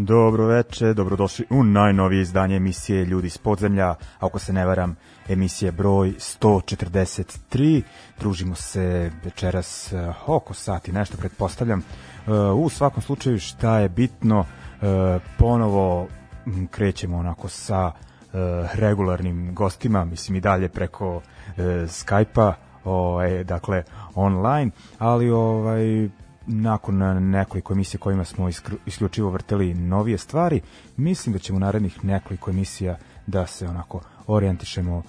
Dobro veče, dobrodošli u najnovije izdanje emisije Ljudi iz podzemlja, ako se ne varam, emisije broj 143. Družimo se večeras eh, oko sati, nešto pretpostavljam. Eh, u svakom slučaju šta je bitno, eh, ponovo mm, krećemo onako sa regularnim gostima, mislim i dalje preko Skype-a, ovaj, dakle online, ali ovaj nakon nekoliko emisija kojima smo isključivo vrteli novije stvari, mislim da ćemo narednih nekoliko emisija da se onako orijentišemo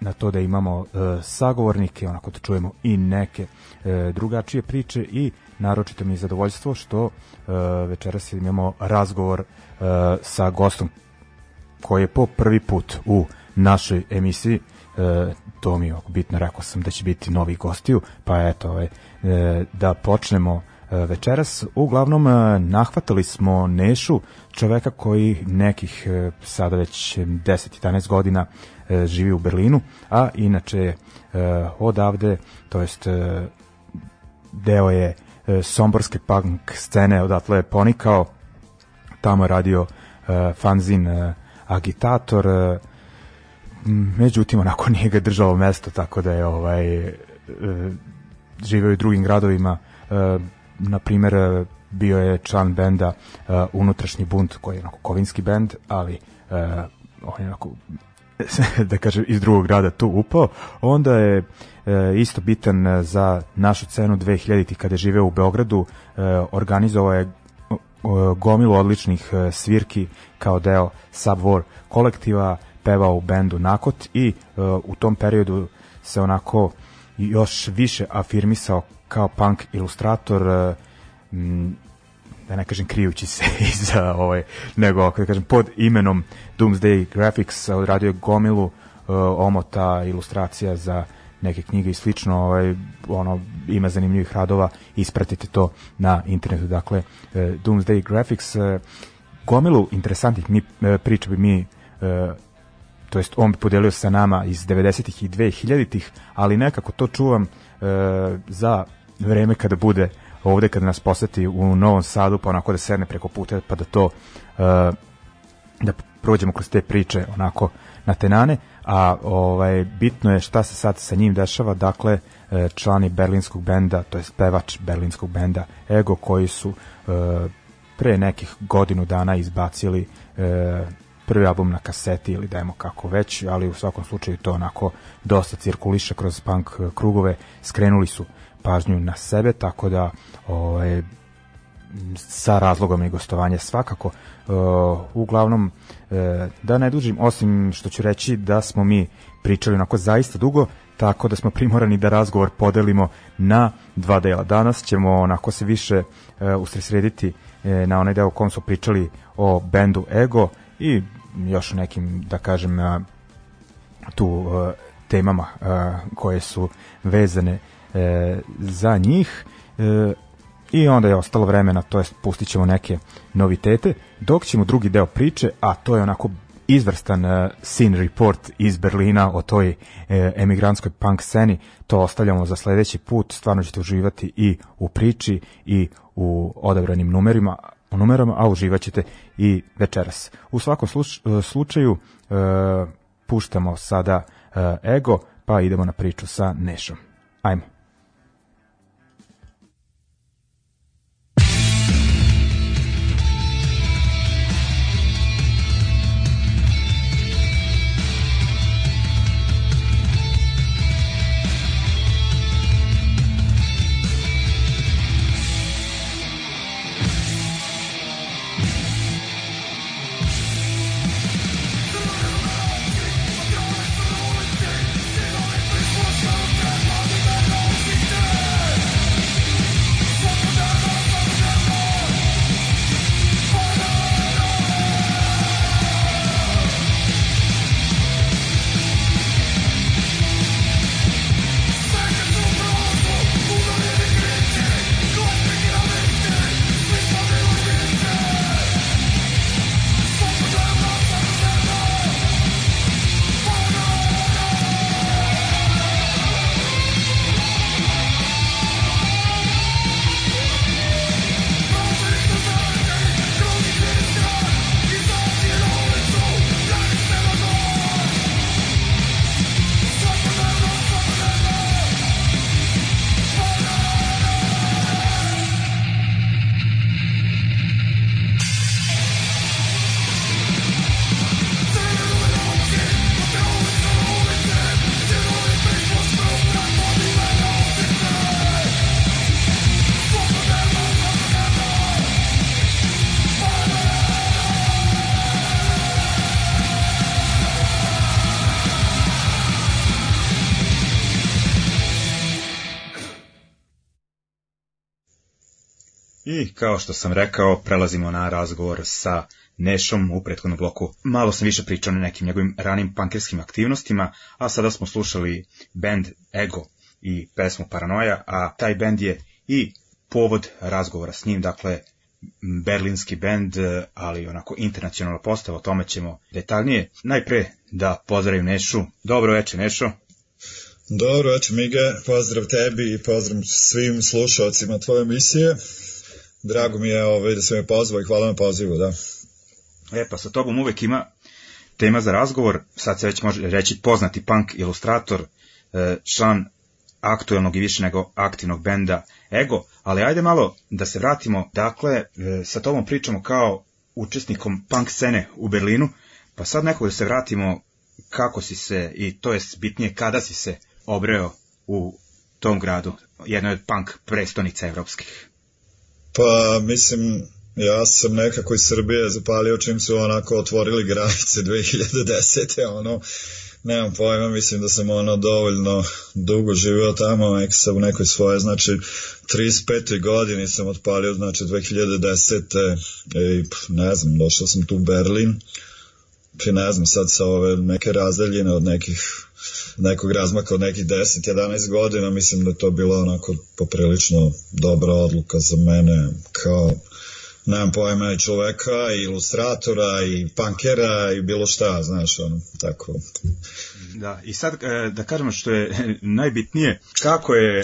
na to da imamo e, sagovornike, onako da čujemo i neke e, drugačije priče i naročito mi je zadovoljstvo što e, večeras imamo razgovor e, sa gostom koji je po prvi put u našoj emisiji e, to mi je bitno, rekao sam da će biti novi gostiju, pa eto, ovaj, E, da počnemo e, večeras. Uglavnom, e, nahvatali smo Nešu, čoveka koji nekih sada već 10-11 godina živi u Berlinu, a inače odavde, to jest deo je somborske punk scene, odatle je ponikao, tamo je radio fanzin Agitator, međutim onako nije ga držalo mesto, tako da je ovaj živeo i u drugim gradovima, e, na primer e, bio je član benda e, Unutrašnji bunt, koji je onako kovinski bend, ali on je onako da kažem, iz drugog grada tu upao. Onda je isto bitan za našu cenu 2000-ih kada je živeo u Beogradu, organizovao je gomilu odličnih svirki kao deo Subwar kolektiva, pevao u bendu Nakot i e, u tom periodu se onako e, još više afirmisao kao punk ilustrator e, da ne kažem krijući se iza e, ovaj nego da kažem pod imenom Doomsday Graphics e, odradio je gomilu omota ilustracija za neke knjige i slično, ovaj, ono, ima zanimljivih radova, ispratite to na internetu, dakle, Doomsday Graphics, gomilu interesantnih mi, priča bi mi to jest on podelio sa nama iz 90-ih i 2000-ih, ali nekako to čuvam e, za vreme kada bude ovde, kada nas poseti u Novom Sadu, pa onako da sedne preko puta, pa da to e, da prođemo kroz te priče onako na tenane, a ovaj bitno je šta se sad sa njim dešava, dakle e, člani berlinskog benda, to jest pevač berlinskog benda Ego koji su e, pre nekih godinu dana izbacili e, prvi album na kaseti ili demo kako već, ali u svakom slučaju to onako dosta cirkuliše kroz punk e, krugove, skrenuli su pažnju na sebe, tako da ovaj, sa razlogom i gostovanje svakako. Uh, uglavnom, uh, da ne dužim, osim što ću reći da smo mi pričali onako zaista dugo, tako da smo primorani da razgovor podelimo na dva dela. Danas ćemo onako se više uh, usresrediti uh, na onaj deo u kom smo pričali o bendu Ego i još nekim, da kažem, tu uh, temama koje su vezane e, za njih e, i onda je ostalo vremena, to jest pustit ćemo neke novitete, dok ćemo drugi deo priče, a to je onako izvrstan uh, sin report iz Berlina o toj eh, emigrantskoj punk sceni, to ostavljamo za sledeći put, stvarno ćete uživati i u priči i u odabranim numerima, u numerama, a uživaćete i večeras. U svakom e, slučaju e, puštamo sada e, ego, pa idemo na priču sa Nešom. Ajmo. I kao što sam rekao, prelazimo na razgovor sa Nešom u prethodnom bloku. Malo sam više pričao na nekim njegovim ranim pankerskim aktivnostima, a sada smo slušali band Ego i pesmu Paranoja, a taj band je i povod razgovora s njim, dakle berlinski bend, ali onako internacionalna postava, o tome ćemo detaljnije. Najpre da pozdravim Nešu. Dobro večer Nešo. Dobro večer Mige, pozdrav tebi i pozdrav svim slušalcima tvoje emisije. Drago mi je ovaj, da se me pozvao i hvala na pozivu, da. E, pa sa tobom uvek ima tema za razgovor, sad se već može reći poznati punk ilustrator, e, član aktuelnog i više nego aktivnog benda Ego, ali ajde malo da se vratimo, dakle, e, sa tobom pričamo kao učesnikom punk scene u Berlinu, pa sad nekako da se vratimo kako si se, i to je bitnije kada si se obreo u tom gradu, jednoj od punk prestonica evropskih. Pa, mislim, ja sam nekako iz Srbije zapalio čim su onako otvorili granice 2010. ono, nemam pojma, mislim da sam ono dovoljno dugo živio tamo, nek sam u nekoj svoje, znači 35. godini sam otpalio, znači 2010. i ne znam, došao sam tu u Berlin, i ne znam, sad sa ove neke razdaljine od nekih nekog razmaka od nekih 10-11 godina, mislim da je to bila onako poprilično dobra odluka za mene kao nemam pojma i čoveka i ilustratora i pankera i bilo šta, znaš, ono, tako. Da, i sad e, da kažemo što je najbitnije, kako je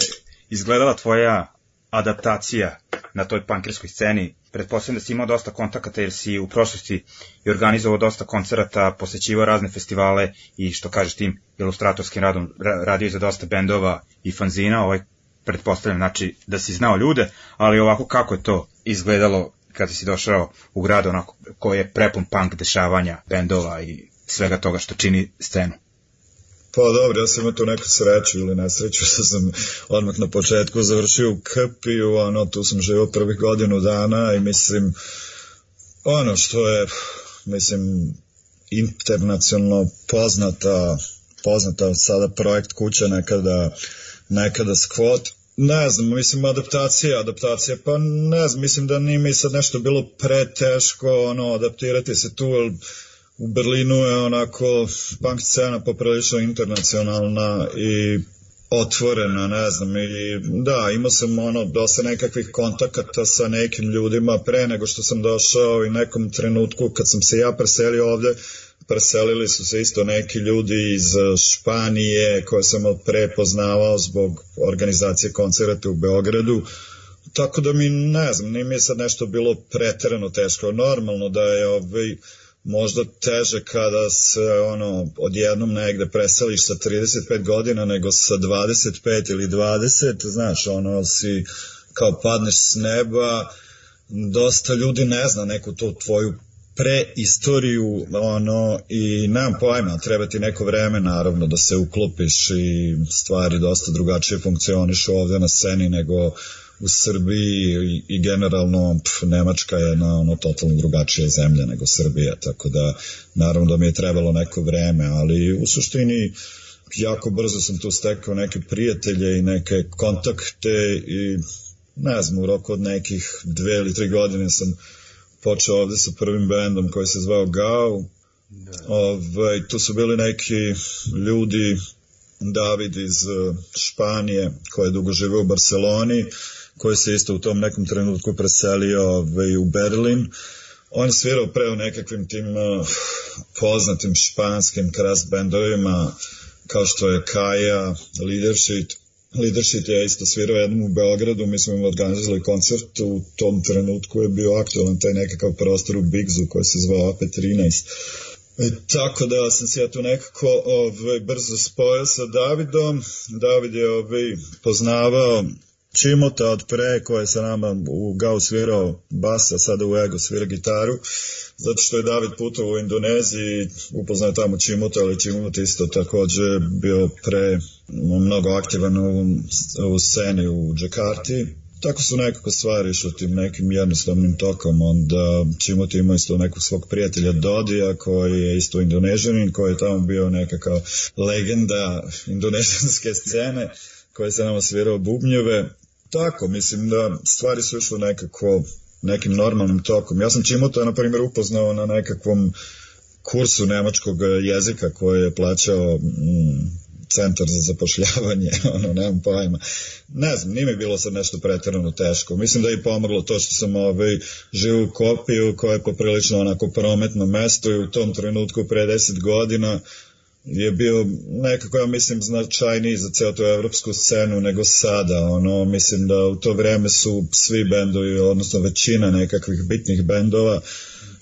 izgledala tvoja adaptacija na toj pankerskoj sceni. Pretpostavljam da si imao dosta kontakata jer si u prošlosti i organizovao dosta koncerata, posećivao razne festivale i što kažeš tim ilustratorskim radom radio za dosta bendova i fanzina, ovaj pretpostavljam znači da si znao ljude, ali ovako kako je to izgledalo kada si došao u grad onako koji je prepun punk dešavanja, bendova i svega toga što čini scenu. Pa dobro, ja sam imao tu neku sreću ili nesreću, sa sam odmah na početku završio u Krpiju, ono, tu sam živio prvih godinu dana i mislim, ono što je, mislim, internacionalno poznata, poznata sada projekt kuća nekada, nekada squat, ne znam, mislim adaptacija, adaptacija, pa ne znam, mislim da nije mi sad nešto bilo preteško, ono, adaptirati se tu, ali u Berlinu je onako punk scena poprilično internacionalna i otvorena, ne znam, i da, imao sam ono dosta nekakvih kontakata sa nekim ljudima pre nego što sam došao i nekom trenutku kad sam se ja preselio ovde, preselili su se isto neki ljudi iz Španije koje sam prepoznavao zbog organizacije koncerta u Beogradu, tako da mi ne znam, nije mi je sad nešto bilo preterano teško, normalno da je ovaj, možda teže kada se ono odjednom negde preseliš sa 35 godina nego sa 25 ili 20, znaš, ono si kao padneš s neba, dosta ljudi ne zna neku tu tvoju preistoriju ono i nemam pojma, treba ti neko vreme naravno da se uklopiš i stvari dosta drugačije funkcionišu ovde na sceni nego u Srbiji i generalno pf, Nemačka je na ono totalno drugačija zemlja nego Srbija, tako da naravno da mi je trebalo neko vreme, ali u suštini jako brzo sam tu stekao neke prijatelje i neke kontakte i ne znam, u roku od nekih dve ili tri godine sam počeo ovde sa prvim bendom koji se zvao Gau. Da. Ove, ovaj, tu su bili neki ljudi David iz eh, Španije koji je dugo živeo u Barceloni koji se isto u tom nekom trenutku preselio ovaj, u Berlin. On je svirao pre u nekakvim tim eh, poznatim španskim kras bendovima kao što je Kaja, Leadership, Leadership je isto svirao jednom u Beogradu, mi smo im organizovali koncert, u tom trenutku je bio aktualan taj nekakav prostor u Bigzu koji se zvao AP13. I e, tako da sam se ja tu nekako ovaj, brzo spojao sa Davidom. David je ovaj, poznavao Čimota od pre koje se nama u Gao svirao basa, sada u Ego svira gitaru, zato što je David putao u Indoneziji, upoznao tamo Čimota, ali Čimot isto takođe bio pre mnogo aktivan u, u sceni u Džakarti, tako su nekako stvari išle tim nekim jednostavnim tokom, onda Čimot ima isto nekog svog prijatelja Dodija koji je isto indonežanin, koji je tamo bio neka kao legenda indonežanske scene koji se nama svirao bubnjeve Tako, mislim da stvari su išle nekako nekim normalnim tokom. Ja sam Čimota, na primjer, upoznao na nekakvom kursu nemačkog jezika koje je plaćao mm, centar za zapošljavanje, ono, nemam pojma. Ne znam, nije mi bilo sad nešto pretirano teško. Mislim da je pomoglo to što sam ovaj, živu Kopiju, koja je poprilično onako prometno mesto i u tom trenutku pre 10 godina je bio nekako, ja mislim, značajniji za ceo tu evropsku scenu nego sada. Ono, mislim da u to vreme su svi bendovi, odnosno većina nekakvih bitnih bendova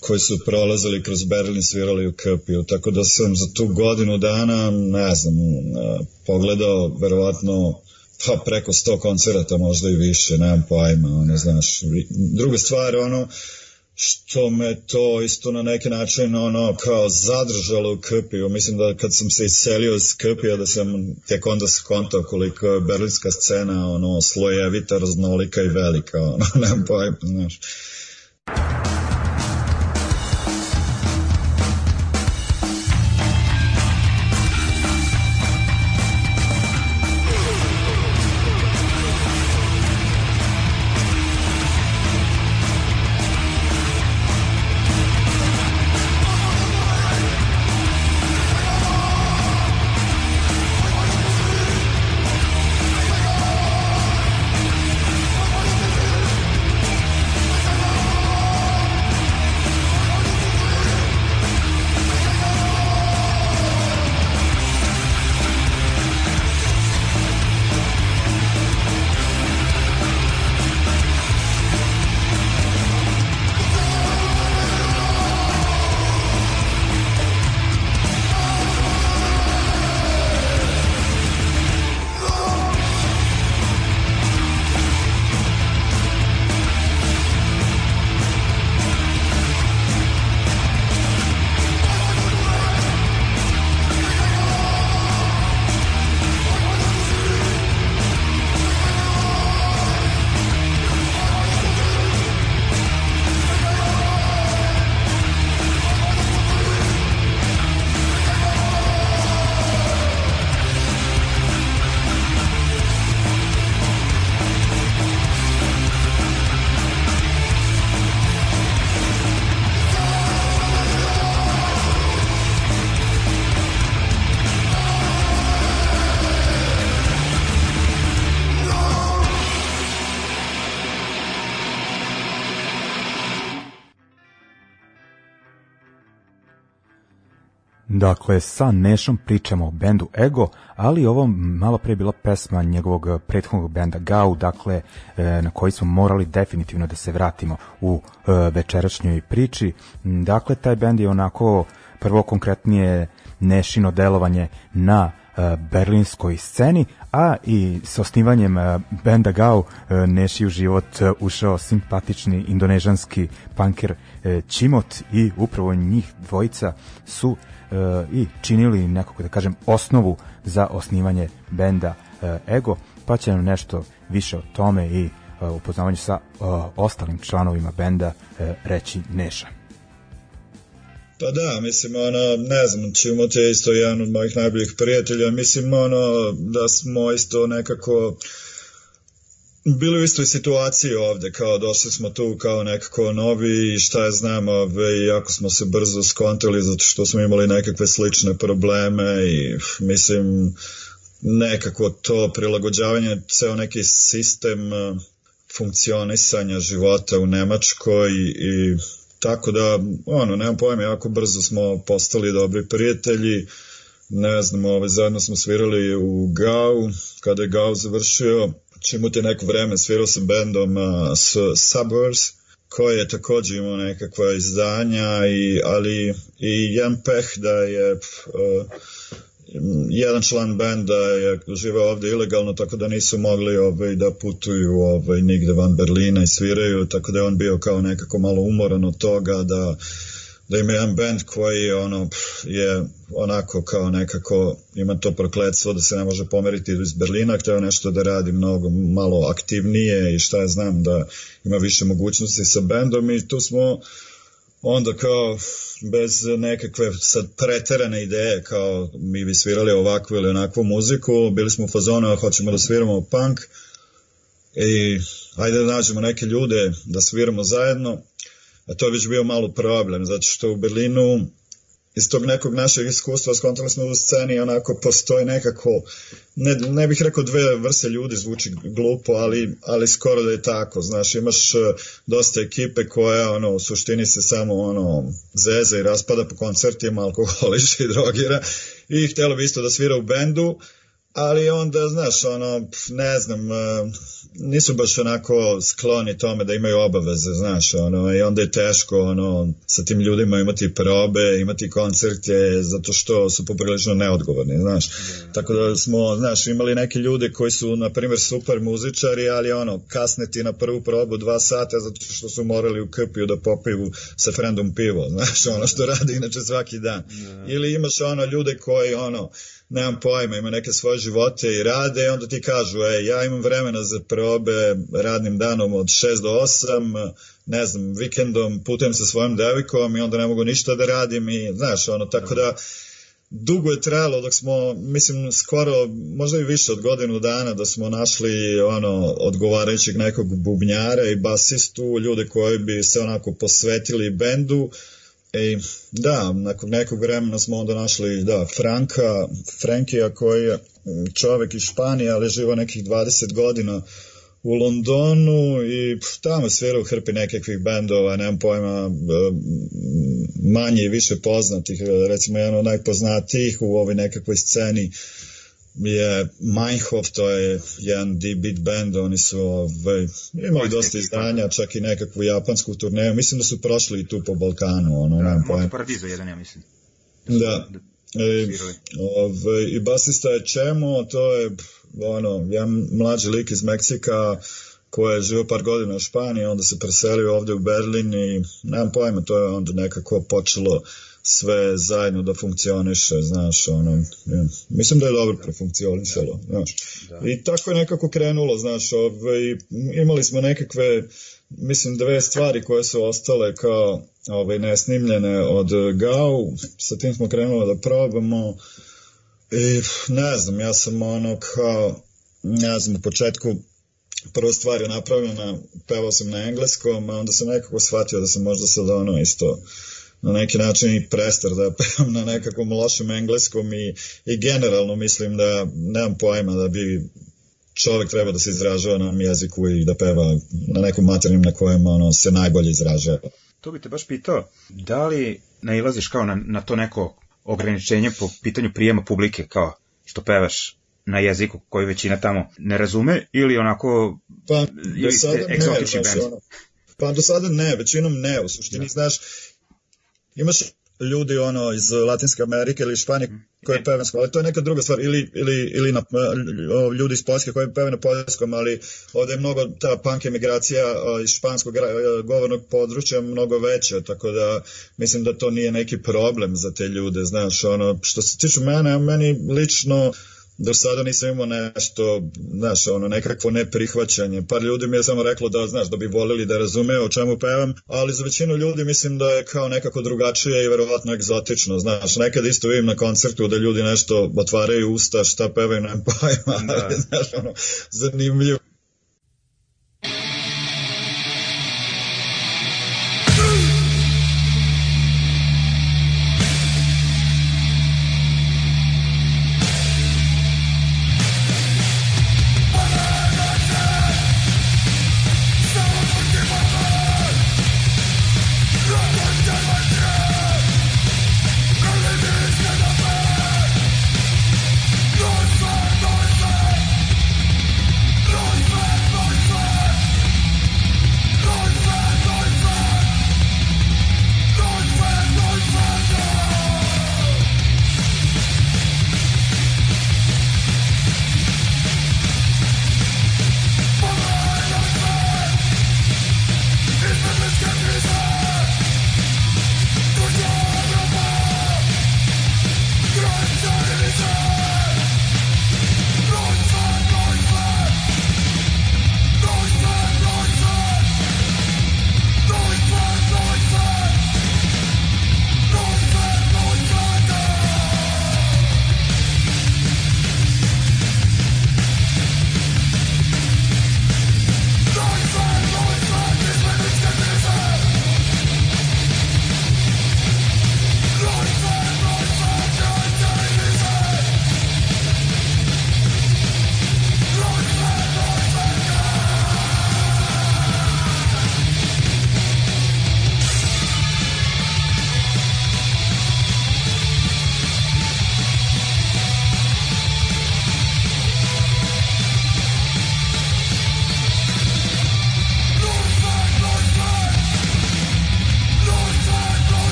koji su prolazili kroz Berlin svirali u Krpiju, tako da sam za tu godinu dana, ne znam, e, pogledao verovatno pa preko 100 koncerta možda i više, nemam pojma, ono, znaš. Druga stvar, ono, što me to isto na neki način ono kao zadržalo u Krpiju. Mislim da kad sam se iselio iz Krpija da sam tek onda skontao koliko je berlinska scena ono slojevita, raznolika i velika. Ono, nemam pojma, znaš. Dakle, sa Nešom pričamo o bendu Ego, ali ovo malo pre bila pesma njegovog eh, prethodnog benda Gau, dakle, eh, na koji smo morali definitivno da se vratimo u eh, večerašnjoj priči. Dakle, taj bend je onako prvo konkretnije Nešino delovanje na berlinskoj sceni, a i sa osnivanjem benda Gau Neši u život ušao simpatični indonežanski panker Čimot i upravo njih dvojica su E, i činili im nekako da kažem osnovu za osnivanje benda e, Ego, pa će nam nešto više o tome i e, upoznavanju sa ostalim članovima benda reći Neša. Pa da, mislim, ono, ne znam, Čimot je isto jedan od mojih najboljih prijatelja, mislim, ono, da smo isto nekako uh, bili u istoj situaciji ovde, kao došli smo tu kao nekako novi i šta je znam, ove, jako smo se brzo skontali zato što smo imali nekakve slične probleme i mislim nekako to prilagođavanje, ceo neki sistem e, funkcionisanja života u Nemačkoj i, i tako da, ono, nemam pojma, jako brzo smo postali dobri prijatelji, ne znam, ove, zajedno smo svirali u Gau, kada je Gau završio, čim u te neko vreme svirao sam bendom uh, s Suburbs, koje je takođe imao nekakva izdanja, i, ali i jedan peh da je uh, jedan član benda je živeo ovde ilegalno, tako da nisu mogli ovaj, da putuju ovaj, nigde van Berlina i sviraju, tako da je on bio kao nekako malo umoran od toga da uh, da ima jedan band koji ono je onako kao nekako ima to prokletstvo da se ne može pomeriti iz Berlina, hteo nešto da radi mnogo malo aktivnije i šta ja znam da ima više mogućnosti sa bendom i tu smo onda kao bez nekakve sad preterane ideje kao mi bi svirali ovakvu ili onakvu muziku, bili smo u fazonu hoćemo da sviramo punk i ajde da nađemo neke ljude da sviramo zajedno a to je već bio malo problem, zato što u Berlinu iz tog nekog našeg iskustva skontali smo da u sceni onako postoji nekako, ne, ne bih rekao dve vrste ljudi, zvuči glupo, ali, ali skoro da je tako, znaš, imaš e, dosta ekipe koja ono, u suštini se samo ono, zeza i raspada po koncertima, alkoholiša i drogira i htjela bi isto da svira u bendu, uh, ali onda, znaš, ono, ne znam, e, nisu baš onako skloni tome da imaju obaveze, znaš, ono, i onda je teško, ono, sa tim ljudima imati probe, imati koncerte, zato što su poprilično neodgovorni, znaš. Yeah. Da. Tako da smo, znaš, imali neke ljude koji su, na primjer, super muzičari, ali, ono, kasneti na prvu probu dva sata zato što su morali u krpiju da popiju sa frendom pivo, znaš, ono što radi inače svaki dan. Yeah. Da. Ili imaš, ono, ljude koji, ono, nemam pojma, imaju neke svoje živote i rade i onda ti kažu, ej, ja imam vremena za probe radnim danom od 6 do 8, ne znam, vikendom putujem sa svojom devikom i onda ne mogu ništa da radim i, znaš, ono, tako da dugo je trajalo dok smo, mislim, skoro, možda i više od godinu dana da smo našli ono, odgovarajućeg nekog bubnjara i basistu, ljude koji bi se onako posvetili bendu, uh, I e, da, nakon nekog vremena smo onda našli da, Franka, Frankija koji je e, čovek iz Španije, ali živo nekih 20 godina u Londonu i tamo je u hrpi nekakvih bendova, nemam pojma, e, manje i više poznatih, recimo jedan od najpoznatijih u ovoj nekakvoj sceni uh, je Meinhof, to je jedan D-beat band, oni su ovaj, imali dosta izdanja, čak i nekakvu japansku turneju, mislim da su prošli i tu po Balkanu. Ono, da, Monte Paradiso jedan, ja mislim. Da. da e, I, ovaj, I basista je Čemo, to je ono, jedan mlađi lik iz Meksika, koji je živio par godina u Španiji, onda se preselio ovde u Berlin i nemam pojma, to je onda nekako počelo uh, sve zajedno da funkcioniše, znaš, ono, mislim da je dobro profunkcionisalo, znaš. Da. I tako je nekako krenulo, znaš, ovaj, imali smo nekakve, mislim, dve stvari koje su ostale kao ovaj, nesnimljene od GAU, sa tim smo krenuli da probamo, i ne znam, ja sam ono kao, ne znam, u početku prva stvar je napravljena, pevao sam na engleskom, a onda sam nekako shvatio da sam možda sad ono isto na neki način i prestar da pevam na nekakvom lošem engleskom i, i generalno mislim da nemam pojma da bi čovek treba da se izražava na jeziku i da peva na nekom materijem na kojem ono, se najbolje izražava. To bi te baš pitao, da li nailaziš kao na, na to neko ograničenje po pitanju prijema publike, kao što pevaš na jeziku koji većina tamo ne razume ili onako pa, ili sada ne, band? Ono, pa do sada ne, većinom ne, u suštini, da. znaš, imaš ljudi ono iz Latinske Amerike ili Španije mm. koje peve na ali to je neka druga stvar ili, ili, ili na, e, ljudi iz Poljske koji peve na poljskom, ali ovde je mnogo ta punk emigracija iz španskog e, govornog područja mnogo veća, tako da mislim da to nije neki problem za te ljude, znaš, ono što se tiče mene, meni lično do sada nisam imao nešto, znaš, ono, nekakvo neprihvaćanje. Par ljudi mi je samo reklo da, znaš, da bi volili da razume o čemu pevam, ali za većinu ljudi mislim da je kao nekako drugačije i verovatno egzotično, znaš. Nekad isto vidim na koncertu da ljudi nešto otvaraju usta, šta pevaju, nemam pojma, da. znaš, ono, zanimljivo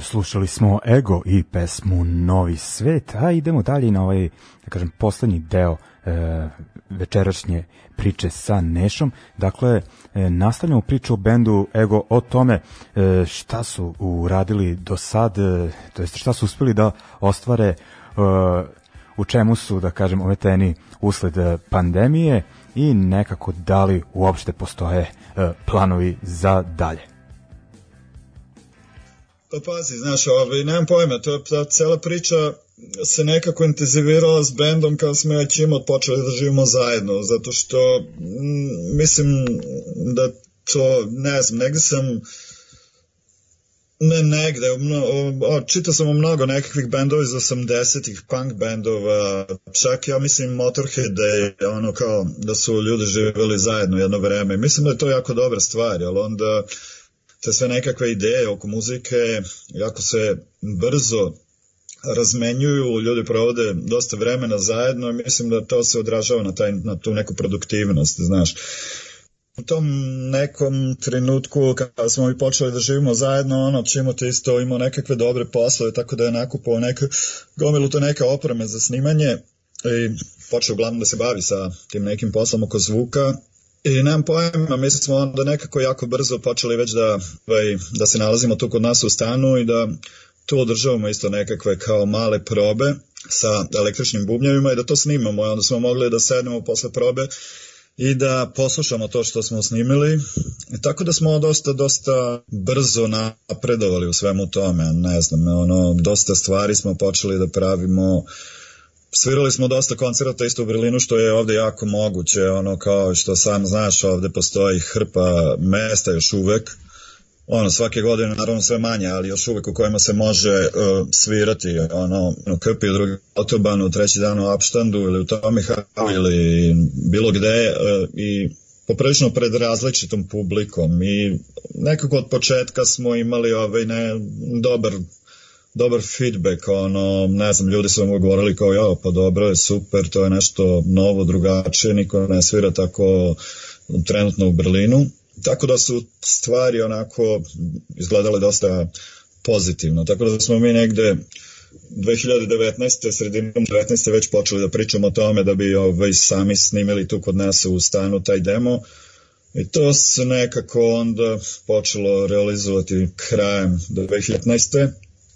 Slušali smo Ego i pesmu Novi svet, a idemo dalje na ovaj, da kažem, poslednji deo e, večerašnje priče sa Nešom. Dakle, e, nastavljamo priču o bendu Ego o tome e, šta su uradili do sad, e, to jest šta su uspeli da ostvare, e, u čemu su, da kažem, ometeni usled pandemije i nekako da li uopšte postoje e, planovi za dalje. Pa pazi, znaš, ovaj, nemam pojma, to je ta cela priča se nekako intenzivirala s bendom kad smo već imali počeli da živimo zajedno, zato što m, mm, mislim da to, ne znam, negde sam ne negde, mno, o, čitao sam o mnogo nekakvih bendova iz 80-ih, punk bendova, čak ja mislim Motorhead da je ono kao da su ljudi živeli zajedno jedno vreme, mislim da je to jako dobra stvar, ali onda uh, te sve nekakve ideje oko muzike jako se brzo razmenjuju, ljudi provode dosta vremena zajedno i mislim da to se odražava na, taj, na tu neku produktivnost, znaš. U tom nekom trenutku kada smo mi počeli da živimo zajedno, ono, Čimo te isto imao nekakve dobre poslove, tako da je nakupao neka, gomilu to neke opreme za snimanje i počeo uglavnom da se bavi sa tim nekim poslom oko zvuka I nemam pojma, mi smo onda nekako jako brzo počeli već da, ovaj, da se nalazimo tu kod nas u stanu i da tu održavamo isto nekakve kao male probe sa električnim bubnjevima i da to snimamo. I onda smo mogli da sednemo posle probe i da poslušamo to što smo snimili. I tako da smo dosta, dosta brzo napredovali u svemu tome. Ne znam, ono, dosta stvari smo počeli da pravimo uh, Svirali smo dosta koncerta isto u Berlinu što je ovde jako moguće, ono kao što sam znaš ovde postoji hrpa mesta još uvek, ono svake godine naravno sve manje, ali još uvek u kojima se može uh, svirati ono u Krpi, u drugi autobanu, treći dan u Apštandu ili u Tomihavu ili bilo gde uh, i poprilično pred različitom publikom i nekako od početka smo imali ovaj ne, dobar dobar feedback, ono, ne znam, ljudi su mu govorili kao, ja, pa dobro je, super, to je nešto novo, drugačije, niko ne svira tako trenutno u Berlinu. Tako da su stvari onako izgledale dosta pozitivno. Tako da smo mi negde 2019. sredinom 19. već počeli da pričamo o tome da bi ovaj, sami snimili tu kod nas u stanu taj demo. I to se nekako onda počelo realizovati krajem 2019.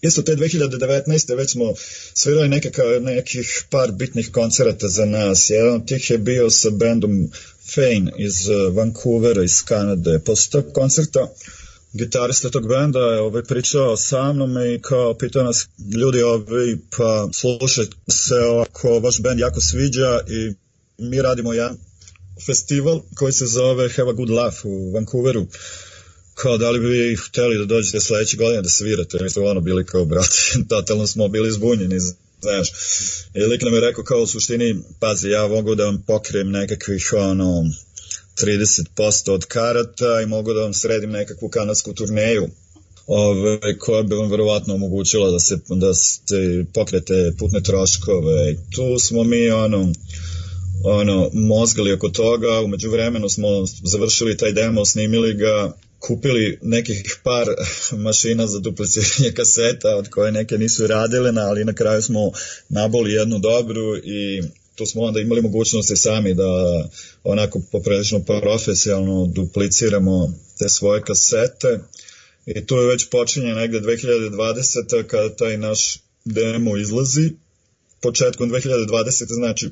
Isto te 2019. već smo svirali nekaka, nekih par bitnih koncerata za nas. Jedan od tih je bio sa bendom Fane iz eh, Vancouvera, iz Kanade. Posle tog koncerta gitarista tog benda je ovaj, pričao sa mnom i kao pitao nas ljudi ovaj, pa slušaj se ako vaš bend jako sviđa i mi radimo jedan festival koji se zove Have a Good Laugh u Vancouveru kao da li bi hteli da dođete sledeće godine da svirate, mi smo ono bili kao brati, totalno smo bili zbunjeni, znaš. I lik nam je rekao kao u suštini, pazi, ja mogu da vam pokrijem nekakvih ono, 30% od karata i mogu da vam sredim nekakvu kanadsku turneju ove, ovaj, koja bi vam verovatno omogućila da se, da se pokrete putne troškove. Tu smo mi ono, ono, mozgali oko toga, umeđu vremenu smo završili taj demo, snimili ga, kupili nekih par mašina za dupliciranje kaseta od koje neke nisu radile, na, ali na kraju smo naboli jednu dobru i tu smo onda imali mogućnosti sami da onako poprilično profesionalno dupliciramo te svoje kasete i tu je već počinje negde 2020. kada taj naš demo izlazi početkom 2020. znači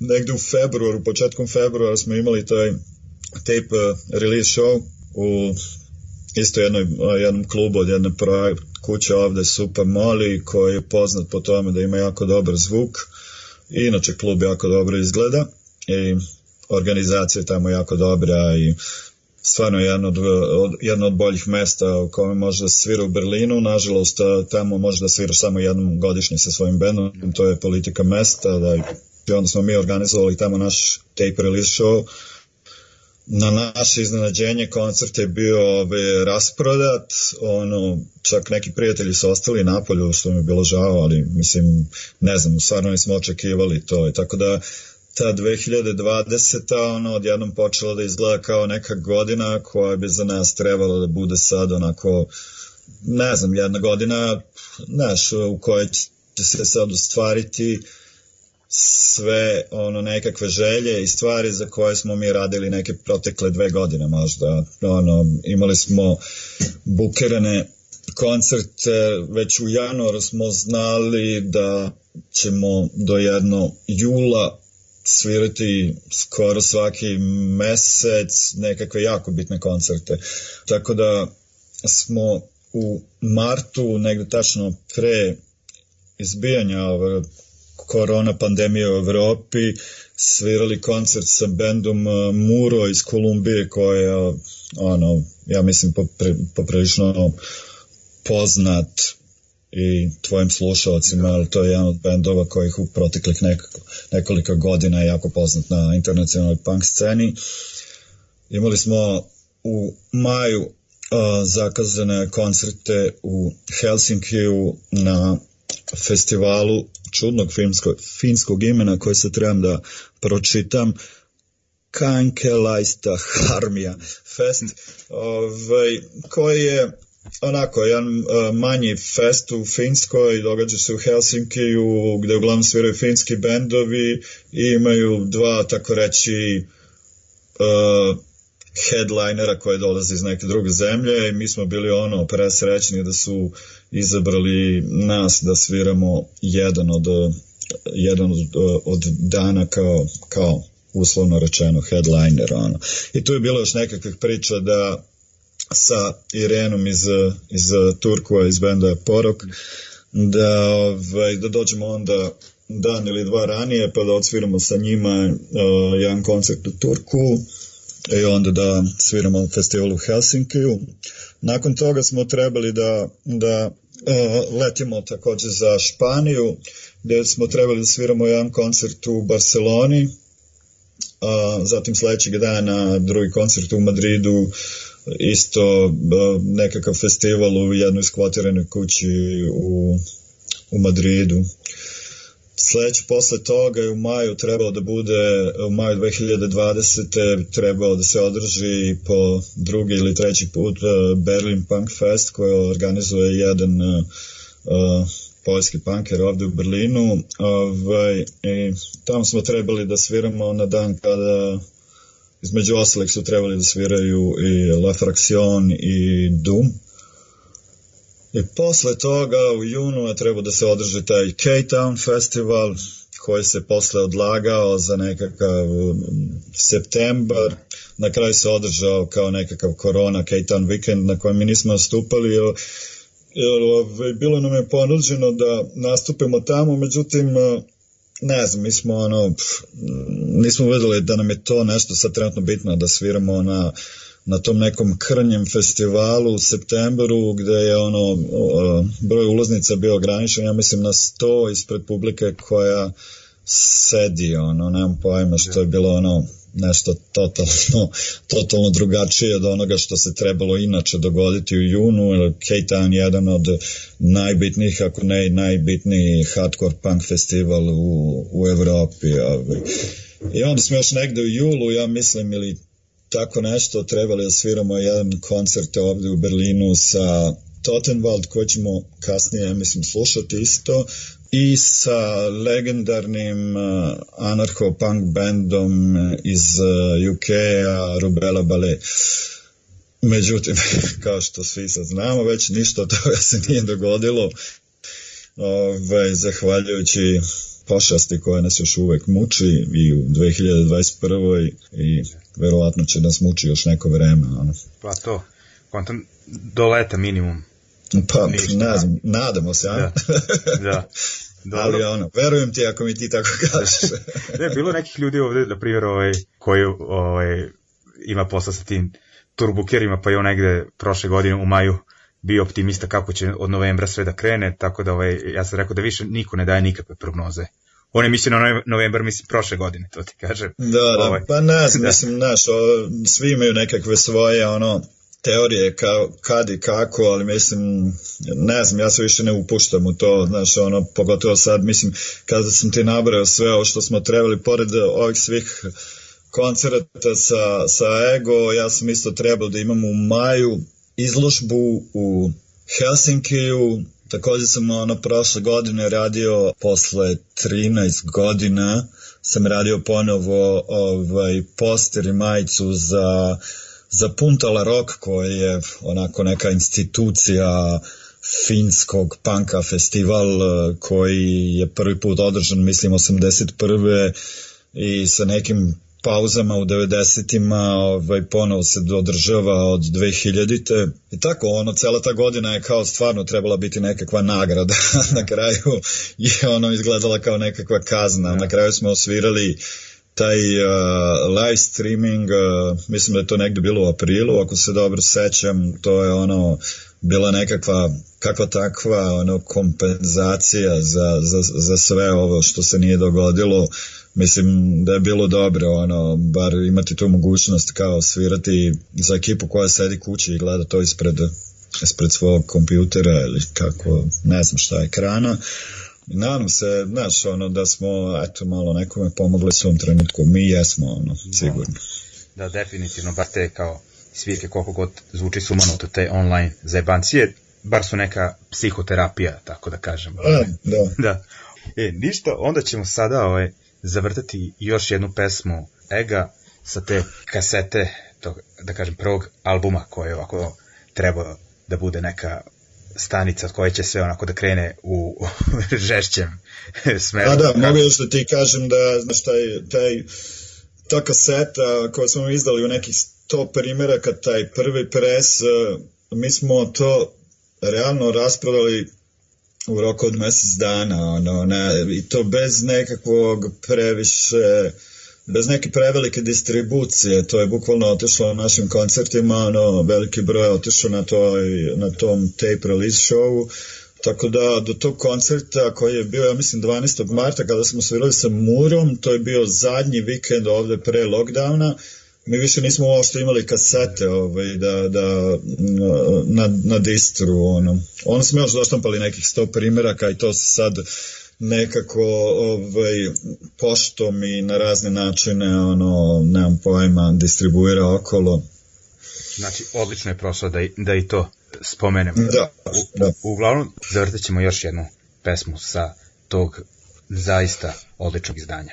negde u februaru, početkom februara smo imali taj tape eh, release show u isto jednoj, jednom klubu od jedne projekt kuće ovde super mali koji je poznat po tome da ima jako dobar zvuk I inače klub jako dobro izgleda i organizacija je tamo jako dobra i stvarno jedno od, od, jedno od boljih mesta u kome može da svira u Berlinu, nažalost tamo može da svira samo jednom godišnje sa svojim bendom, to je politika mesta, da i onda smo mi organizovali tamo naš tape release show na naše iznenađenje koncert je bio ove, ovaj, rasprodat, ono, čak neki prijatelji su ostali napolju, što mi je bilo žao, ali mislim, ne znam, stvarno nismo očekivali to. I tako da ta 2020. ono odjednom počela da izgleda kao neka godina koja bi za nas trebala da bude sad onako ne znam, jedna godina znaš, u kojoj će se sad ostvariti uh, sve ono nekakve želje i stvari za koje smo mi radili neke protekle dve godine možda ono imali smo bukirane koncerte već u januaru smo znali da ćemo do jedno jula svirati skoro svaki mesec nekakve jako bitne koncerte tako da smo u martu negde tačno pre izbijanja ove korona pandemija u Evropi, svirali koncert sa bendom e, Muro iz Kolumbije koja je, ono, ja mislim popri, poprilično poznat i tvojim slušalcima, ali to je jedan od bendova kojih u proteklih nekako, nekoliko godina je jako poznat na internacionalnoj punk sceni. Imali smo u maju e, zakazane koncerte u Helsinkiju na festivalu čudnog filmskog, finskog imena koje se trebam da pročitam Kankelajsta Harmija Fest ovaj, koji je onako jedan e, manji fest u Finskoj, događa se u Helsinkiju gde uglavnom sviraju finski bendovi i imaju dva tako reći uh, headlinera koje dolaze iz neke druge zemlje i mi smo bili ono presrećni da su izabrali nas da sviramo jedan od jedan od, od dana kao, kao uslovno rečeno headliner ono. i tu je bilo još nekakvih priča da sa Irenom iz, iz Turkua iz benda Porok da, ovaj, da dođemo onda dan ili dva ranije pa da odsviramo sa njima uh, jedan koncert u Turku i e, onda da sviramo na festivalu u Helsinkiju. Nakon toga smo trebali da, da uh, letimo takođe za Španiju, gde smo trebali da sviramo jedan koncert u Barceloni, a, zatim sledećeg dana drugi koncert u Madridu, isto a, e, nekakav festival u jednoj skvotiranoj kući u, u Madridu. Sledeće posle toga je u maju trebalo da bude, u maju 2020. trebalo da se održi po drugi ili treći put e, Berlin Punk Fest koje organizuje jedan uh, poljski punker ovde u Berlinu. Ovaj, i tamo smo trebali da sviramo na dan kada između ostalih su trebali da sviraju i La Fraction i Doom I e, posle toga u junu je trebao da se održi taj Cape Town festival koji se posle odlagao za nekakav um, septembar. Na kraju se održao kao nekakav korona Cape Town weekend na kojem mi nismo nastupali jer, jer ovaj, bilo nam je ponuđeno da nastupimo tamo, međutim uh, ne znam, mi smo ono, pff, nismo videli da nam je to nešto sad trenutno bitno da sviramo na uh, na tom nekom krnjem festivalu u septembru gde je ono broj ulaznica bio ograničen ja mislim na 100 ispred publike koja sedi ono nemam pojma što je bilo ono nešto totalno, totalno drugačije od onoga što se trebalo inače dogoditi u junu, jer K-Town je jedan od najbitnijih, ako ne i najbitniji hardcore punk festival u, u Evropi. Ovaj. I onda smo još negde u julu, ja mislim, ili tako nešto trebali da sviramo jedan koncert ovde u Berlinu sa Totenwald koji ćemo kasnije, ja mislim, slušati isto i sa legendarnim uh, anarcho-punk bandom iz UK-a uh, Rubella Ballet. Međutim, kao što svi sad znamo, već ništa od toga se nije dogodilo. Ove, zahvaljujući pošasti koja nas još uvek muči i u 2021. i verovatno će nas da muči još neko vreme. Ono. Pa to, kontam do leta minimum. Pa, Ništa, ne znam, nadamo se, a? Da, da. Dobro. Ali ono, verujem ti ako mi ti tako kažeš. ne, bilo nekih ljudi ovde, na primjer, ovaj, koji ovaj, ima posla sa tim turbukerima, pa je on negde prošle godine u maju bio optimista kako će od novembra sve da krene, tako da ovaj, ja sam rekao da više niko ne daje nikakve prognoze on je mislim na novembar, mislim, prošle godine, to ti kažem. Da, da, ovaj. pa ne, da. mislim, znaš, svi imaju nekakve svoje, ono, teorije kao, kad i kako, ali mislim, ne znam, ja se više ne upuštam u to, znaš, ono, pogotovo sad, mislim, kada sam ti nabrao sve ovo što smo trebali, pored ovih svih koncerta sa, sa Ego, ja sam isto trebao da imam u maju izložbu u Helsinkiju, Takođe sam ono prošle godine radio posle 13 godina sam radio ponovo ovaj poster i majicu za za Puntala Rock koji je onako neka institucija finskog panka festival koji je prvi put održan mislim 81. i sa nekim pauzama u 90-ima, ovaj, ponovo se održava od 2000-te. I tako, ono, cela ta godina je kao stvarno trebala biti nekakva nagrada. na kraju je ono izgledala kao nekakva kazna. Na da. kraju smo osvirali taj uh, live streaming, uh, mislim da je to negde bilo u aprilu, ako se dobro sećam, to je ono bila nekakva kakva takva ono kompenzacija za, za, za sve ovo što se nije dogodilo mislim da je bilo dobro ono, bar imati tu mogućnost kao svirati za ekipu koja sedi kući i gleda to ispred, ispred svog kompjutera ili kako, ne znam šta, ekrana nadam se, znaš, ono, da smo eto, malo nekome pomogli u ovom trenutku. Mi jesmo, ono, da. sigurno. Da, da definitivno, bar te kao svirke koliko god zvuči sumanuto te online zajbancije, bar su neka psihoterapija, tako da kažem. E, da, da. da. E, ništa, onda ćemo sada ovaj, zavrtati još jednu pesmu Ega sa te kasete, tog, da kažem, prvog albuma koji ovako treba da bude neka stanica od koje će sve onako da krene u žešćem smeru. A da, mogu još da ti kažem da, znaš, taj, taj, ta kaseta koju smo izdali u nekih 100 primjeraka, taj prvi pres, mi smo to realno rasprodali u roku od mjesec dana, ono, ne, i to bez nekakvog previše, bez neke prevelike distribucije, to je bukvalno otišlo na našim koncertima, ono, veliki broj je otišao na, toj, na tom tape release showu, tako da do tog koncerta koji je bio, ja mislim, 12. marta kada smo svirali sa Murom, to je bio zadnji vikend ovde pre lockdowna, mi više nismo uopšte imali kasete ovaj, da, da, na, na distru. Ono. ono smo još doštampali nekih sto primjeraka i to se sad nekako ovaj, poštom i na razne načine ono, nemam pojma, distribuira okolo. Znači, odlično je prošlo da da i to spomenem. Da, u, da. Uglavnom, zavrtit ćemo još jednu pesmu sa tog zaista odličnog izdanja.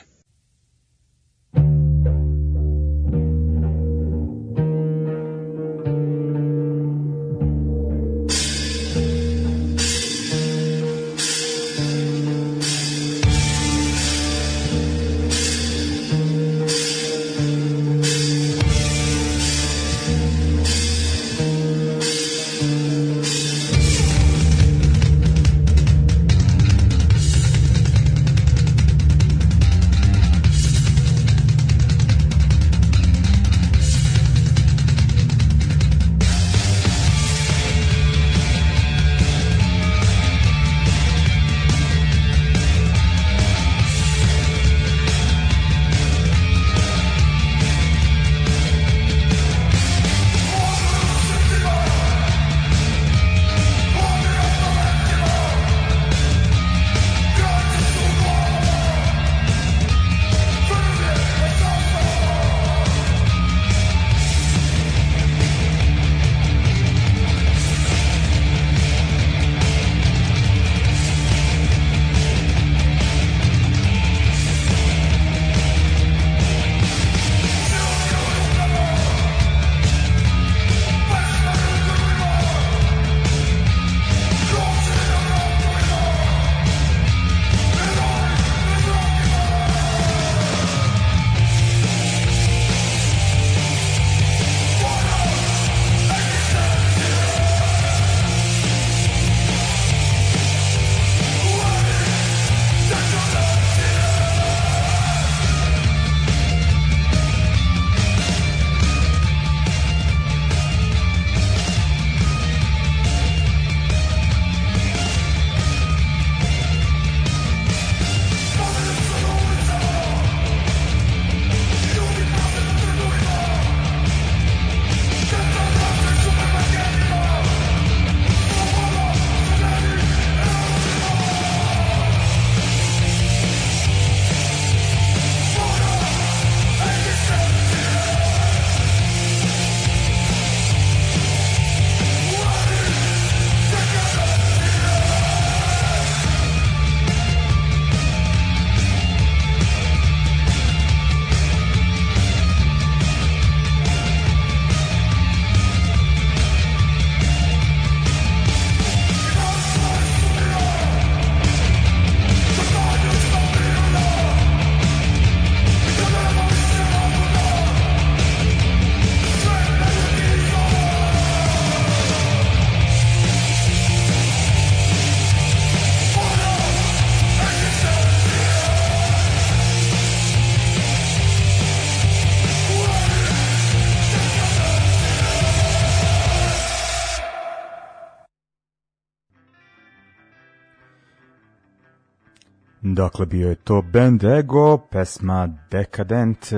Dakle, bio je to Band Ego, pesma Decadent e,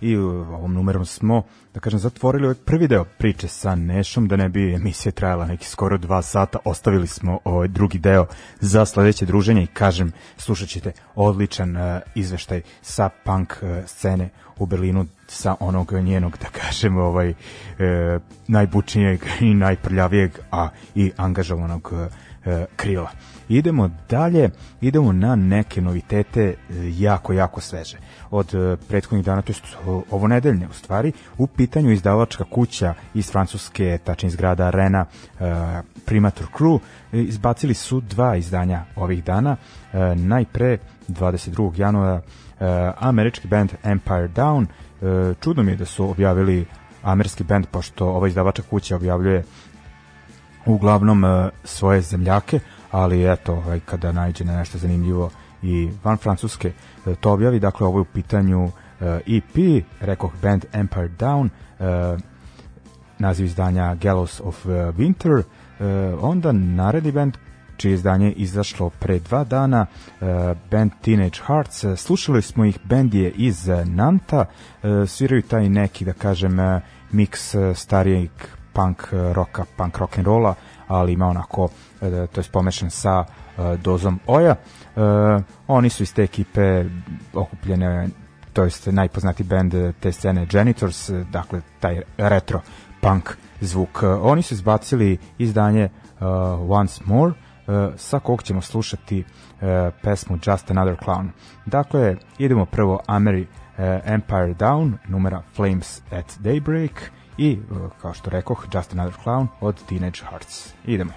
i ovom numerom smo, da kažem, zatvorili ovaj prvi deo priče sa Nešom, da ne bi emisija trajala neki skoro dva sata, ostavili smo ovaj drugi deo za sledeće druženje i kažem, slušat ćete odličan e, izveštaj sa punk e, scene u Berlinu sa onog njenog, da kažem, ovaj, e, najbučnijeg i najprljavijeg, a i angažovanog e, krila. Idemo dalje, idemo na neke novitete e, jako, jako sveže. Od e, prethodnih dana, to je ovo nedeljne u stvari, u pitanju izdavačka kuća iz Francuske, tačnije iz grada Arena, e, Primator Crew, izbacili su dva izdanja ovih dana, najpre 22. januara američki band Empire Down, čudno mi je da su objavili američki band, pošto ova izdavača kuća objavljuje uglavnom svoje zemljake, ali eto, ovaj, kada najđe na nešto zanimljivo i van Francuske e, to objavi, dakle ovo je u pitanju EP, e rekoh band Empire Down, e, naziv izdanja Gallows of Winter, onda naredi band čije izdanje izašlo pre dva dana, band Teenage Hearts, slušali smo ih, band je iz Nanta, sviraju taj neki, da kažem, miks starijeg punk roka, punk rock'n'rolla, ali ima onako E, to je pomešan sa e, dozom oja. E, oni su iz te ekipe okupljene to jest najpoznati bend te scene Janitors, dakle taj retro punk zvuk. Oni su izbacili izdanje Once More, sa kog ćemo slušati pesmu Just Another Clown. Dakle, idemo prvo Ameri Empire Down, numera Flames at Daybreak i, kao što rekoh, Just Another Clown od Teenage Hearts. Idemo.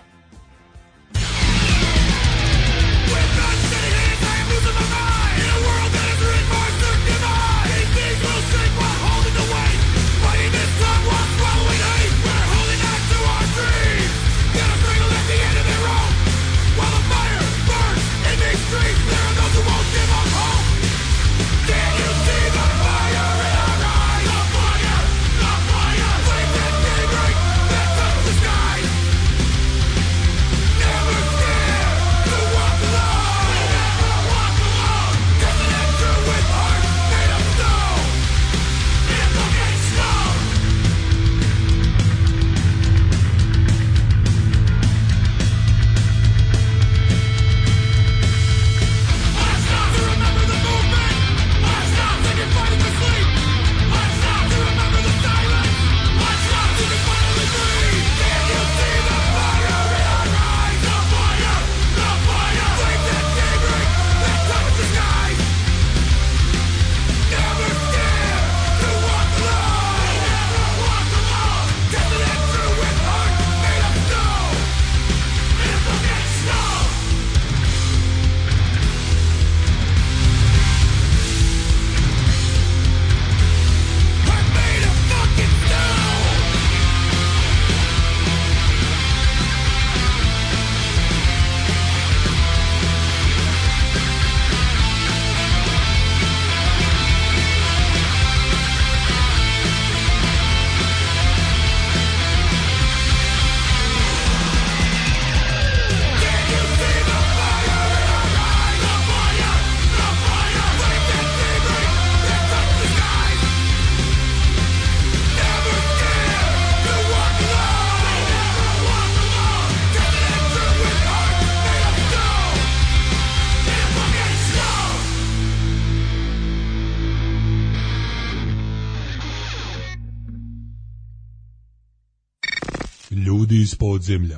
ljudi iz podzemlja.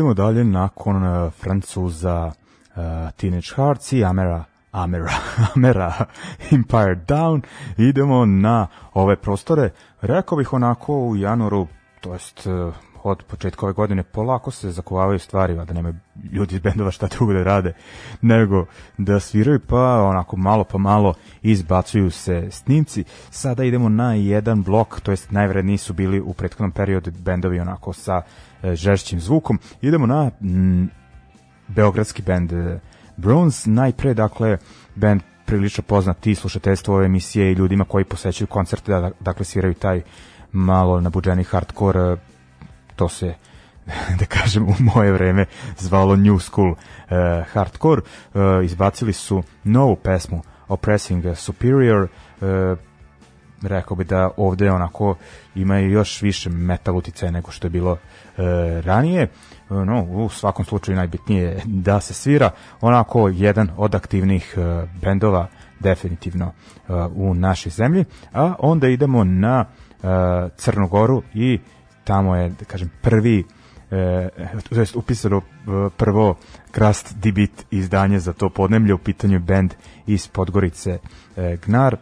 idemo dalje nakon uh, Francuza uh, Teenage Hearts i Amera Amera, Amera Empire Down, idemo na ove prostore, rekao bih onako u januaru, to jest uh, e, od početka ove godine polako se zakovavaju stvari, da nema ljudi iz bendova šta drugo da rade, nego da sviraju pa onako malo pa malo izbacuju se snimci. Sada idemo na jedan blok, to jest najvredniji su bili u prethodnom periodu bendovi onako sa E, žešćim zvukom. Idemo na mm, beogradski band e, Bronze, najpre, dakle, band prilično poznat i slušateljstvo ove emisije i ljudima koji posećaju koncerte, da, da, dakle, sviraju taj malo nabuđeni hardcore, e, to se da kažem u moje vreme zvalo New School uh, Hardcore uh, izbacili su novu pesmu Oppressing Superior uh, rekao bi da ovde onako imaju još više metal uticaja nego što je bilo E, ranije e, no, u svakom slučaju najbitnije da se svira onako jedan od aktivnih e, bendova definitivno u našoj zemlji a onda idemo na Crnu Goru i tamo je da kažem prvi e, to jest upisano prvo Krast Dibit izdanje za to podnemlje u pitanju bend iz Podgorice e, Gnar e,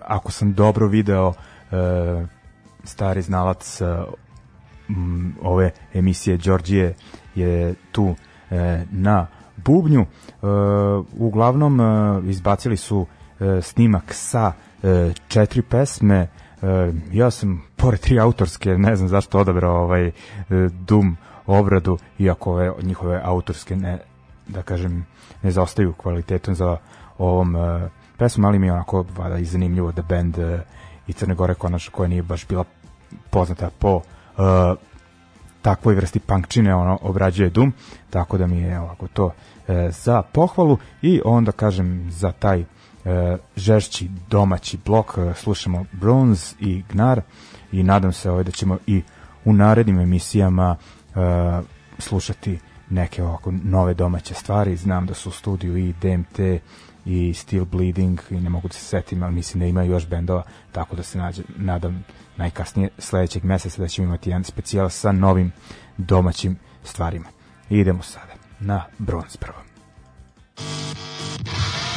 ako sam dobro video e, stari znalac eh, m, ove emisije Đorđije je tu e, na bubnju. E, uglavnom e, izbacili su e, snimak sa e, četiri pesme. E, ja sam pored tri autorske, ne znam zašto odabrao ovaj e, Doom obradu, iako ove njihove autorske ne da kažem ne zaostaju kvalitetom za ovom e, pesmom, ali mi je onako vada i zanimljivo da bend e, i Crne Gore konačno koja nije baš bila poznata po uh, takvoj vrsti punkčine ono obrađuje Doom, tako da mi je ovako to uh, za pohvalu i onda kažem za taj uh, žešći domaći blok uh, slušamo Bronze i Gnar i nadam se ovaj da ćemo i u narednim emisijama uh, slušati neke ovako nove domaće stvari znam da su u studiju i DMT i Still Bleeding i ne mogu da se setim, ali mislim da ima još bendova, tako da se nađe, nadam najkasnije sledećeg meseca da ćemo imati jedan specijal sa novim domaćim stvarima. Idemo sada na bronz prvo. Thank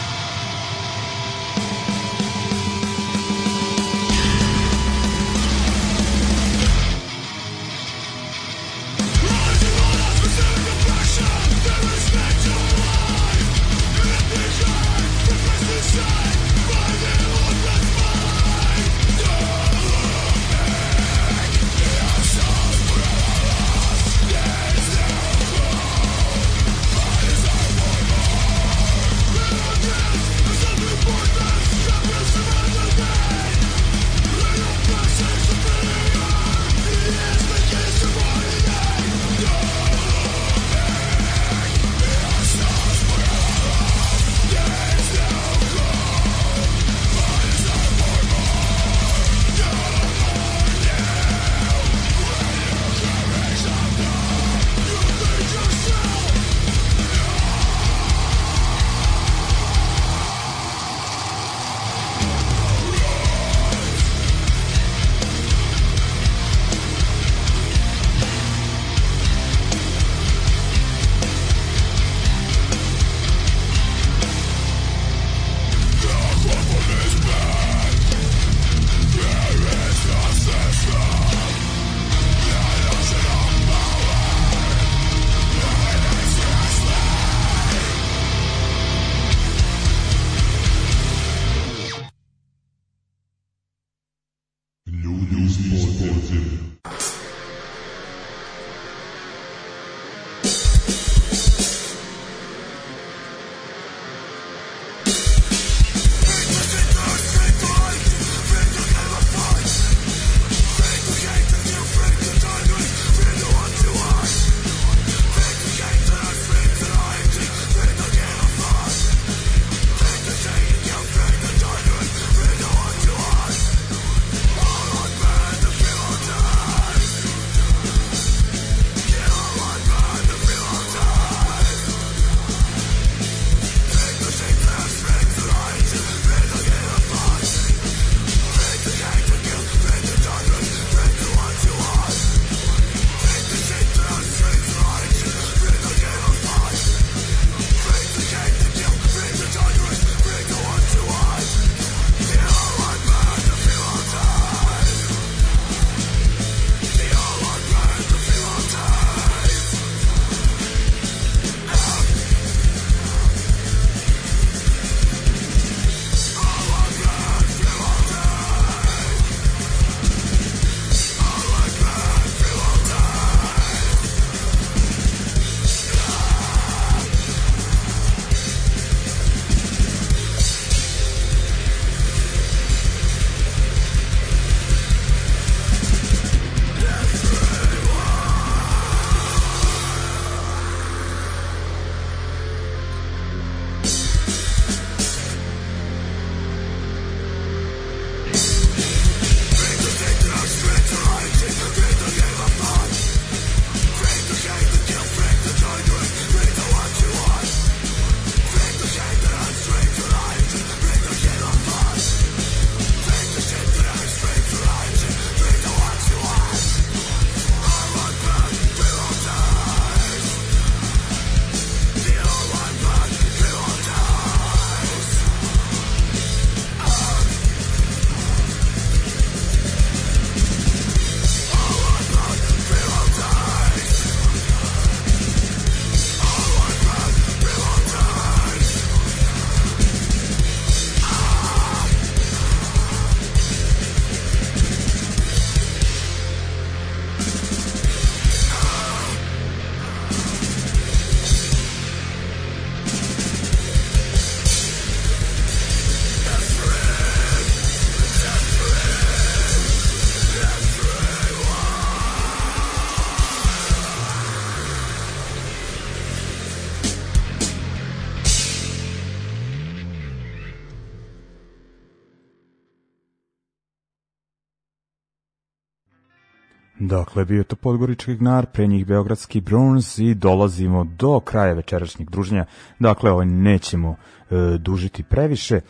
Dakle, bio je to Podgorički gnar, pre njih Beogradski Bruns i dolazimo do kraja večerašnjeg druženja. Dakle, ovaj nećemo e, dužiti previše. E,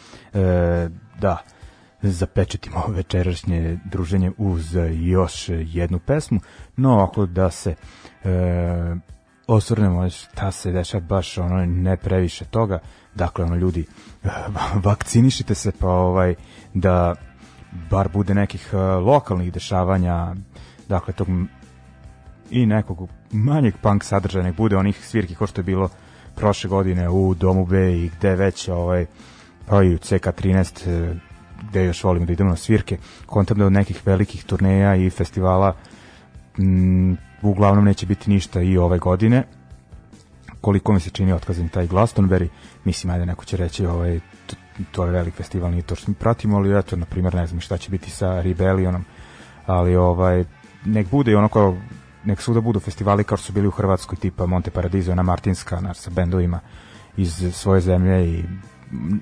da, zapečetimo večerašnje druženje uz još jednu pesmu, no ako da se e, osvrnemo šta se dešava baš ono ne previše toga, dakle ono ljudi e, vakcinišite se pa ovaj da bar bude nekih e, lokalnih dešavanja dakle tog i nekog manjeg punk sadržaja nek bude onih svirki kao što je bilo prošle godine u Domu B i gde već ovaj, pa i u CK13 e, gde još volimo da idemo na svirke kontam da od nekih velikih turneja i festivala m, uglavnom neće biti ništa i ove godine koliko mi se čini otkazan taj Glastonbury mislim ajde neko će reći ovaj, to, to je velik festival nije to što mi pratimo ali eto na primjer ne znam šta će biti sa Rebellionom ali ovaj nek bude i ono kao nek svuda budu festivali kao što su bili u Hrvatskoj tipa Monte Paradiso, ona Martinska naš, sa bendovima iz svoje zemlje i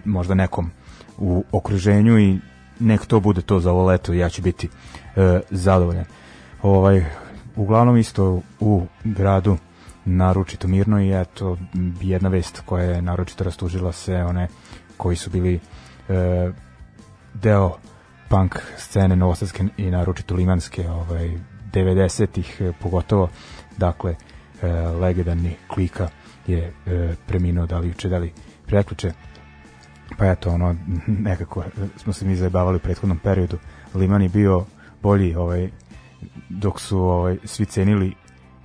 možda nekom u okruženju i nek to bude to za ovo leto ja ću biti e, zadovoljan ovaj, uglavnom isto u gradu naročito mirno i eto jedna vest koja je naročito rastužila se one koji su bili e, deo punk scene novosadske i naročito limanske ovaj, 90-ih eh, pogotovo dakle e, legendarni klika je e, preminuo da li juče da li preključe pa eto ono nekako smo se mi zajebavali u prethodnom periodu Liman je bio bolji ovaj dok su ovaj svi cenili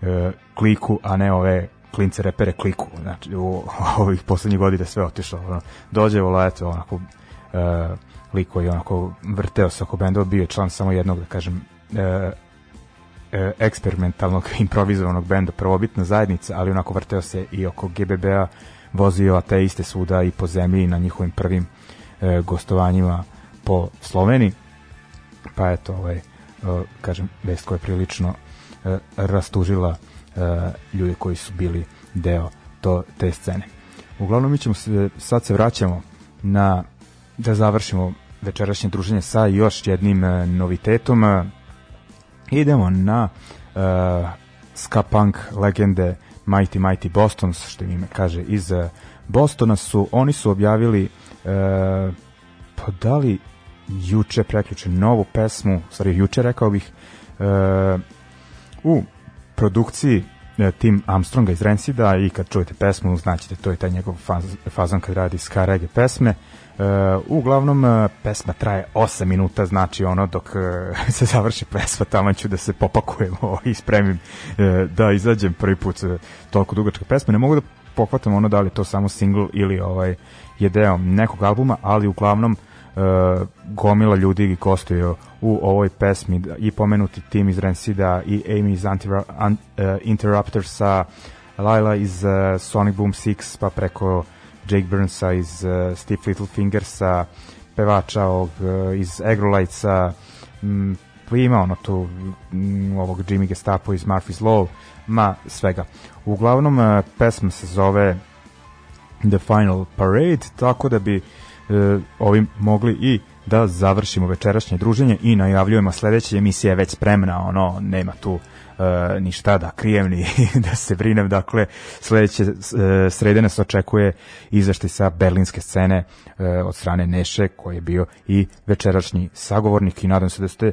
e, kliku a ne ove klince repere kliku znači u, ovih poslednjih godina sve otišlo ono dođe volato onako e, lik koji je onako vrteo se oko bendova, bio je član samo jednog, da kažem, e, e, eksperimentalnog, improvizovanog benda, prvobitna zajednica, ali onako vrteo se i oko GBB-a, vozio ateiste svuda i po zemlji na njihovim prvim e, gostovanjima po Sloveniji. Pa eto, ovaj, e, kažem, vest koja je prilično e, rastužila e, ljude koji su bili deo to, te scene. Uglavnom, mi ćemo se, sad se vraćamo na da završimo večerašnje druženje sa još jednim e, novitetom. E, idemo na uh, ska punk legende Mighty Mighty Bostons, što ime kaže, iz Bostona su, oni su objavili uh, pa da li juče preključe novu pesmu, stvari juče rekao bih, uh, u produkciji Tim Armstronga iz Rancida i kad čujete pesmu znaćete to je taj njegov faz, fazon kad radi ska reggae pesme. Uh, Uh, uglavnom, uh, pesma traje 8 minuta, znači ono dok uh, se završi pesma, tamo ću da se popakujem i ovaj, spremim da izađem prvi put toliko dugačka pesma. Ne mogu da pohvatam ono da li to samo single ili ovaj je deo nekog albuma, ali uglavnom e, gomila ljudi gostuje u ovoj pesmi i pomenuti tim iz Rancida i Amy iz Antira, an, e, Interruptersa, Laila iz e, Sonic Boom 6 pa preko Jake Burnsa iz uh, Steve Littlefingersa, pevača ovog, uh, iz Agrolights-a, mm, pa ima ono tu m, mm, ovog Jimmy Gestapo iz Murphy's Law, ma svega. Uglavnom, uh, pesma se zove The Final Parade, tako da bi uh, ovim mogli i da završimo večerašnje druženje i najavljujemo sledeće emisije je već spremna, ono, nema tu uh, e, ni da krijem, ni da se brinem. Dakle, sledeće e, srede nas očekuje izveštaj sa berlinske scene e, od strane Neše, koji je bio i večerašnji sagovornik i nadam se da ste e,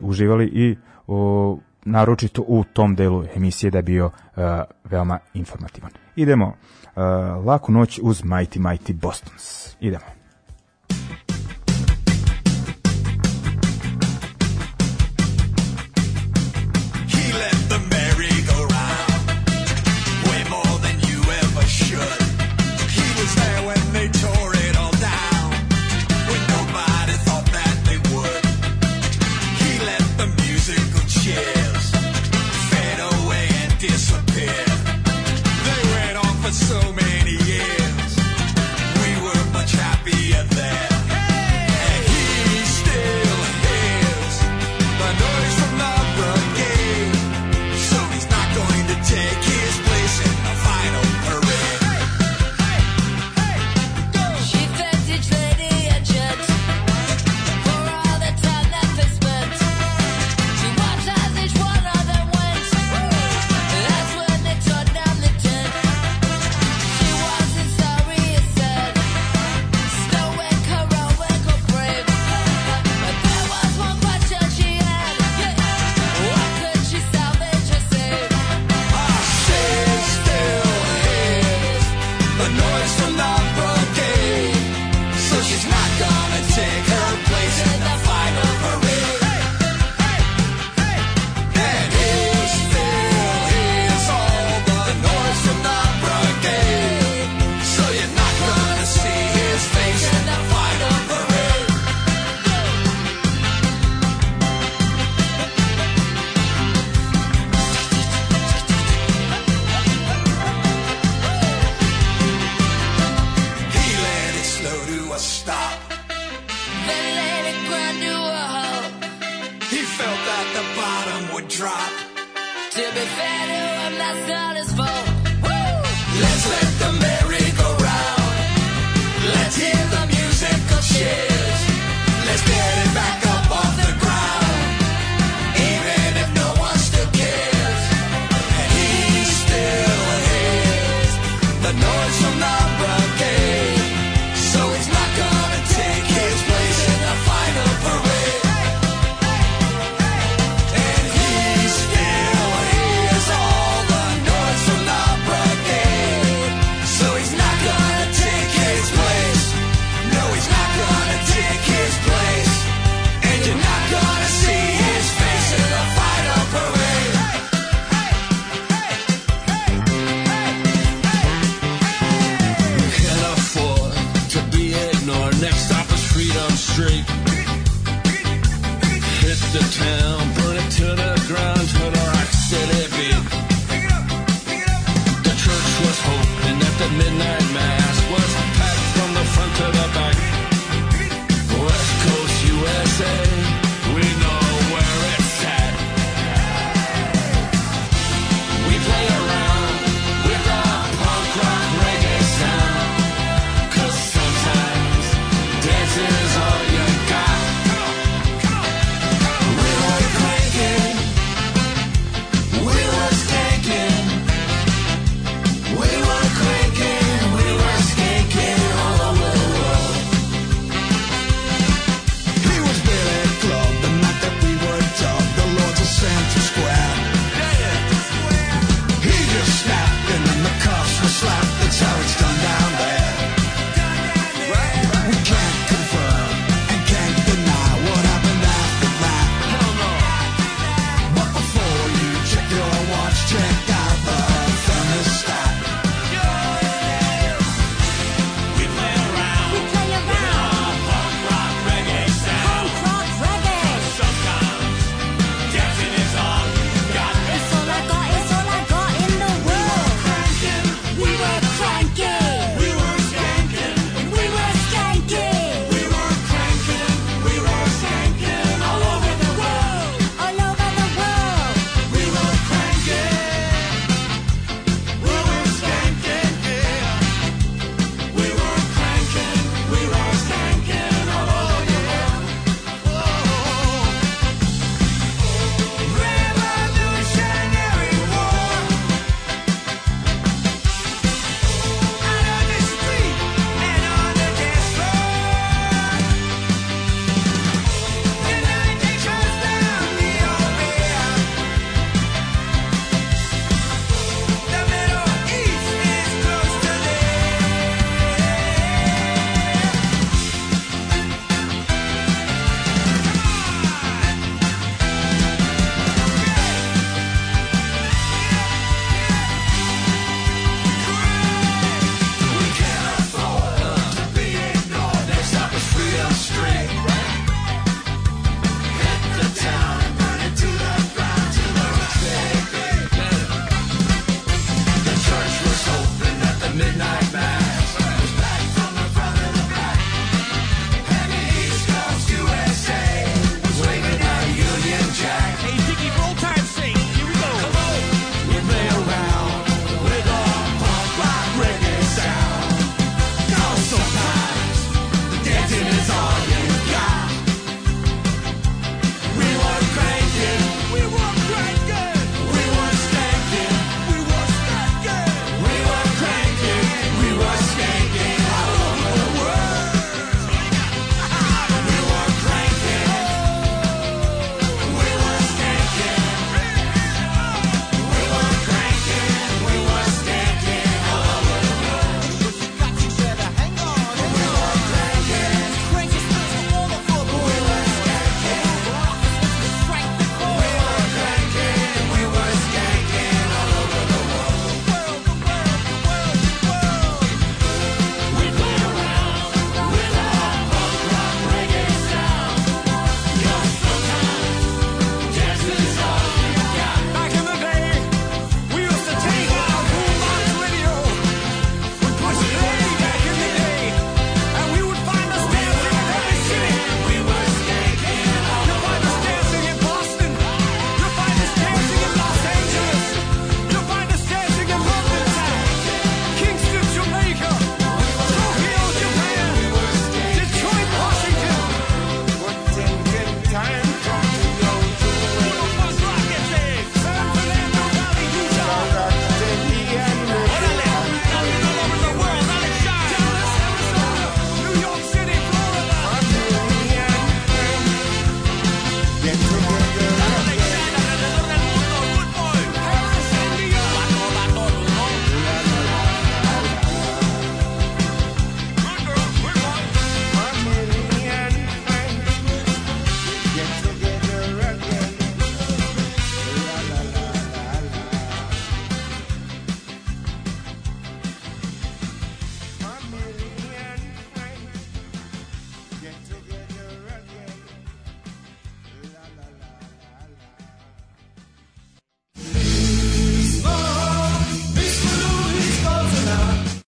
uživali i o, naročito u tom delu emisije da je bio e, veoma informativan. Idemo e, laku noć uz Mighty Mighty Bostons. Idemo.